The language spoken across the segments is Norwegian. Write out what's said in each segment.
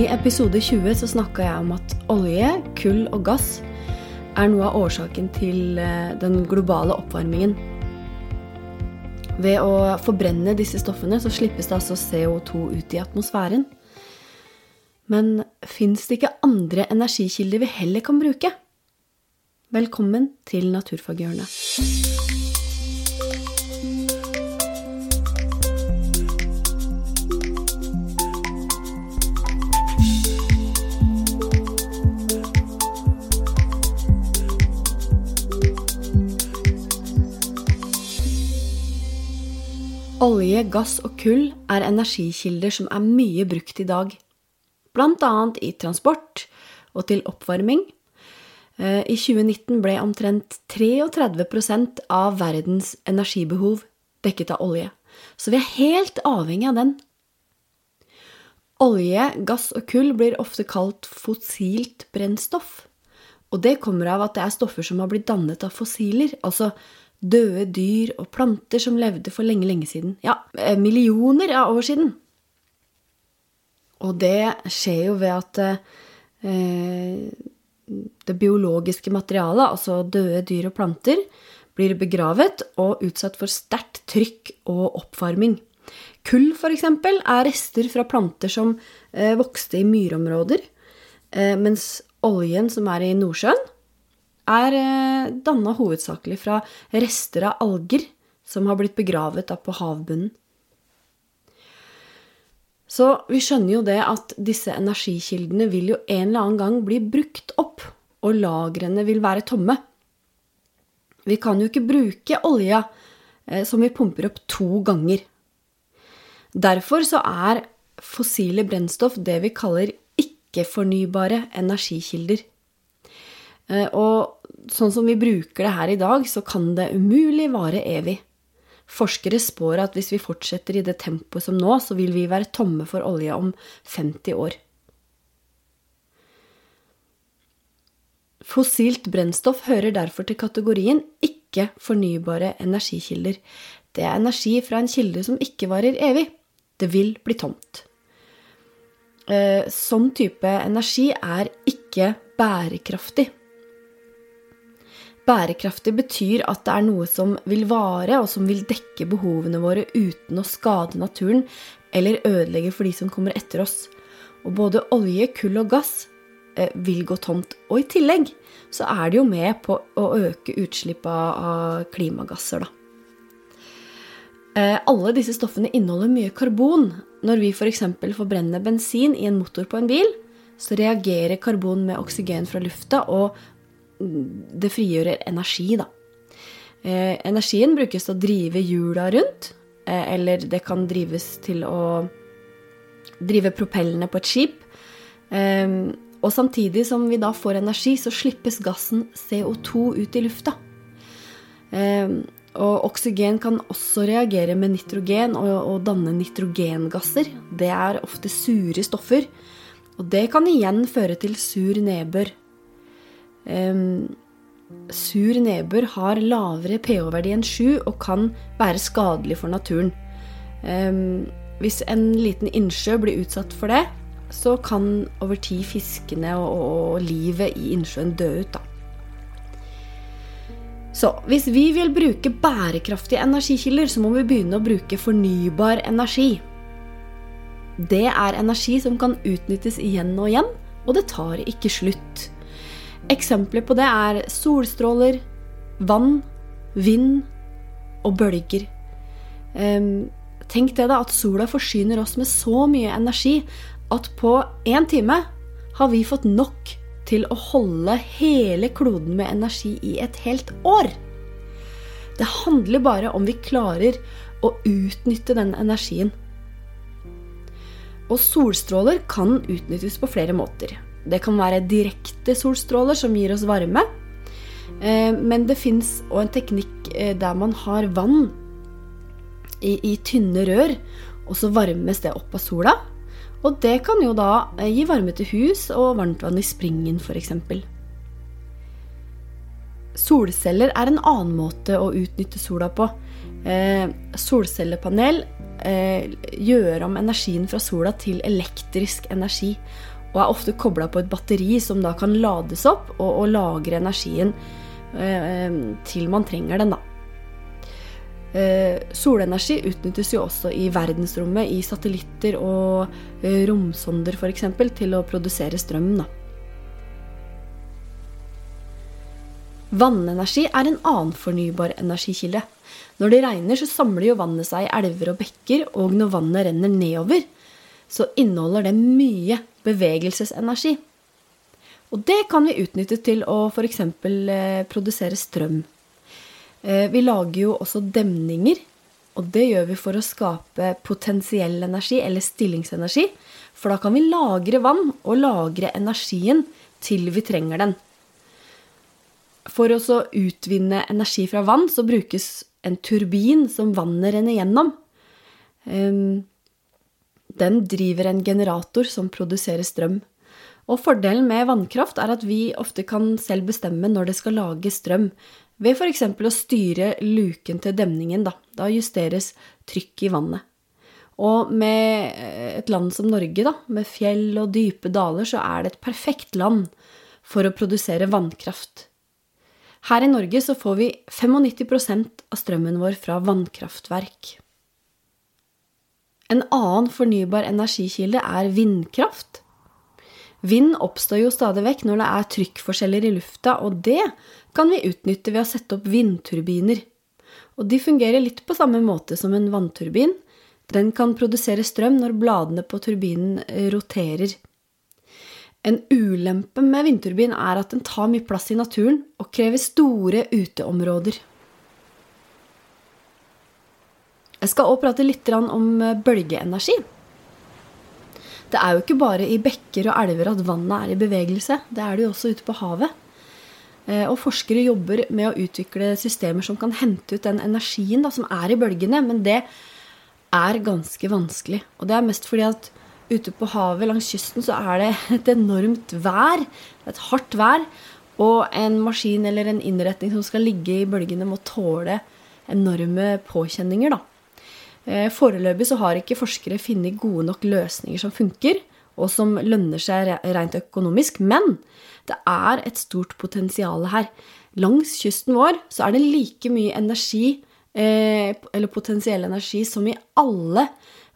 I episode 20 så snakka jeg om at olje, kull og gass er noe av årsaken til eh, den globale oppvarmingen. Ved å forbrenne disse stoffene så slippes det altså CO2 ut i atmosfæren. Men fins det ikke andre energikilder vi heller kan bruke? Velkommen til Naturfaghjørnet. Olje, gass og kull er energikilder som er mye brukt i dag. Annet i transport og til oppvarming. Eh, I 2019 ble omtrent 33% av verdens energibehov dekket av olje. Så vi er helt avhengig av den. Olje, gass og kull blir ofte kalt fossilt brennstoff. Og det kommer av at det er stoffer som har blitt dannet av fossiler, altså døde dyr og planter som levde for lenge, lenge siden. Ja, eh, millioner av år siden. Og det skjer jo ved at eh, det biologiske materialet, altså døde dyr og planter, blir begravet og utsatt for sterkt trykk og oppvarming. Kull, f.eks., er rester fra planter som eh, vokste i myrområder, eh, mens oljen som er i Nordsjøen, er eh, danna hovedsakelig fra rester av alger som har blitt begravet på havbunnen. Så vi skjønner jo det at disse energikildene vil jo en eller annen gang bli brukt opp, og lagrene vil være tomme. Vi kan jo ikke bruke olja eh, som vi pumper opp to ganger. Derfor så er fossile brennstoff det vi kaller ikke-fornybare energikilder. Eh, og sånn som vi bruker det her i dag, så kan det umulig vare evig. Forskere spår at hvis vi fortsetter i det tempoet som nå, så vil vi være tomme for olje om 50 år. Fossilt brennstoff hører derfor til kategorien ikke-fornybare energikilder. Det er energi fra en kilde som ikke varer evig. Det vil bli tomt. Eh, sånn type energi er ikke bærekraftig. Bærekraftig betyr at det er noe som vil vare, og som vil dekke behovene våre uten å skade naturen eller ødelegge for de som kommer etter oss. Og både olje, kull og gass eh, vil gå tomt. Og i tillegg så er det jo med på å øke utslippet av klimagasser, da. Eh, alle disse stoffene inneholder mye karbon. Når vi f.eks. forbrenner bensin i en motor på en bil, så reagerer karbon med oksygen fra lufta og det frigjør energi, da. Eh, energien brukes til å drive hjula rundt, eh, eller det kan drives til å drive propellene på et skip. Eh, og samtidig som vi da får energi, så slippes gassen CO2 ut i lufta. Eh, og oksygen kan også reagere med nitrogen og, og danne nitrogengasser. Det er ofte sure stoffer. Og det kan igjen føre til sur nedbør Um, sur nedbør har lavere pH-verdi enn 7 og kan være skadelig for naturen. Um, hvis en liten innsjø blir utsatt for det, så kan over tid fiskene og, og, og livet i innsjøen dø ut. Da. Så hvis vi vil bruke bærekraftige energikilder, så må vi begynne å bruke fornybar energi. Det er energi som kan utnyttes igjen og igjen, og det tar ikke slutt. Eksempler på det er solstråler, vann, vind og bølger. Tenk det da at sola forsyner oss med så mye energi at på én time har vi fått nok til å holde hele kloden med energi i et helt år. Det handler bare om vi klarer å utnytte den energien. Og solstråler kan utnyttes på flere måter. Det kan være direkte solstråler som gir oss varme. Eh, men det fins òg en teknikk eh, der man har vann i, i, tynne rør, og så varmes det opp av sola. Og det kan jo da eh, gi varme til hus og varmtvann i springen, f.eks. Solceller er en annen måte å utnytte sola på. Eh, solcellepanel eh, gjør om energien fra sola til elektrisk energi. Og er ofte kobla på et batteri som da kan lades opp og, og lagre energien eh, til man trenger den, da. Eh, solenergi utnyttes jo også i verdensrommet, i satellitter og eh, romsonder f.eks., til å produsere strøm. Da. Vannenergi er en annen fornybar energikilde. Når det regner, så samler jo vannet seg i elver og bekker, og når vannet renner nedover, så inneholder det mye bevegelsesenergi. Og det kan vi utnytte til å f.eks. Eh, produsere strøm. Eh, vi lager jo også demninger, og det gjør vi for å skape potensiell energi, eller stillingsenergi. For da kan vi lagre vann og lagre energien til vi trenger den. For å utvinne energi fra vann så brukes en turbin som vannet renner gjennom. Ehm, den driver en generator som produserer strøm. Og fordelen med vannkraft er at vi ofte kan selv bestemme når det skal lage strøm, ved f.eks. å styre luken til demningen. Da, da justeres trykket i vannet. Og med et land som Norge, da, med fjell og dype daler, så er det et perfekt land for å produsere vannkraft. Her i Norge så får vi 95% av strømmen vår fra vannkraftverk. En annen fornybar energikilde er vindkraft. Vind oppstår jo stadig vekk når det er trykkforskjeller i lufta, og det kan vi utnytte ved å sette opp vindturbiner. Og de fungerer litt på samme måte som en vannturbin. Den kan produsere strøm når bladene på turbinen roterer. En ulempe med vindturbin er at den tar mye plass i naturen og krever store uteområder. Jeg skal også prate litt om eh, bølgeenergi. Det er jo ikke bare i bekker og elver at vannet er i bevegelse. Det er det jo også ute på havet. Eh, og forskere jobber med å utvikle systemer som kan hente ut den energien da, som er i bølgene, men det er ganske vanskelig. Og det er mest fordi at ute på havet langs kysten så er det et enormt vær. Et hardt vær. Og en maskin eller en innretning som skal ligge i bølgene, må tåle enorme påkjenninger. da. Eh, foreløpig så har ikke forskere funnet gode nok løsninger som funker, og som lønner seg rent økonomisk. Men det er et stort potensial her. Langs kysten vår så er det like mye energi, eh, eller potensiell energi, som i alle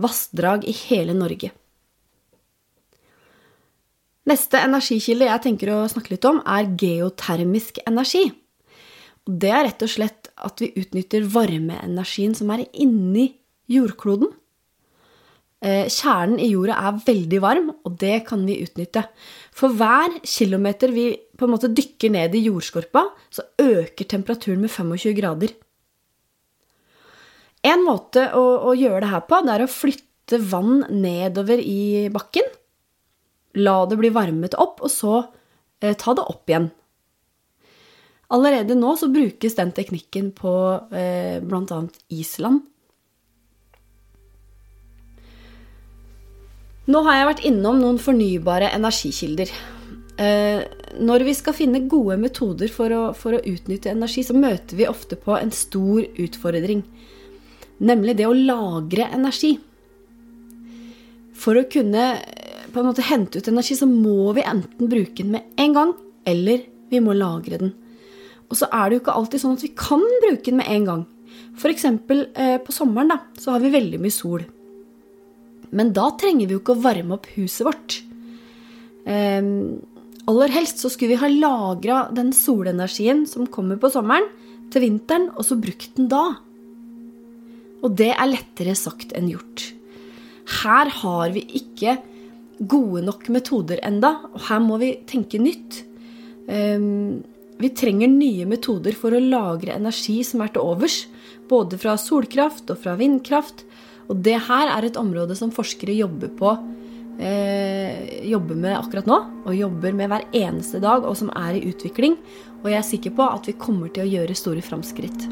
vassdrag i hele Norge. Neste energikilde jeg tenker å snakke litt om, er geotermisk energi. Det er rett og slett at vi utnytter varmeenergien som er inni jordkloden. Eh, kjernen i jorda er veldig varm, og det kan vi utnytte. For hver kilometer vi på en måte dykker ned i jordskorpa, så øker temperaturen med 25 grader. En måte å, å gjøre det her på, det er å flytte vann nedover i bakken La det bli varmet opp, og så eh, ta det opp igjen. Allerede nå så brukes den teknikken på eh, bl.a. Island. Nå har jeg vært innom noen fornybare energikilder. Eh, når vi skal finne gode metoder for å, for å utnytte energi, så møter vi ofte på en stor utfordring. Nemlig det å lagre energi. For å kunne på en måte hente ut energi, så må vi enten bruke den med en gang, eller vi må lagre den. Og så er det jo ikke alltid sånn at vi kan bruke den med en gang. F.eks. Eh, på sommeren da, så har vi veldig mye sol. Men da trenger vi jo ikke å varme opp huset vårt. Um, aller helst så skulle vi ha lagra den solenergien som kommer på sommeren, til vinteren, og så brukt den da. Og det er lettere sagt enn gjort. Her har vi ikke gode nok metoder enda, og her må vi tenke nytt. Um, vi trenger nye metoder for å lagre energi som er til overs, både fra solkraft og fra vindkraft. Og det her er et område som forskere jobber på eh, jobber med akkurat nå, og jobber med hver eneste dag, og som er i utvikling. Og jeg er sikker på at vi kommer til å gjøre store framskritt.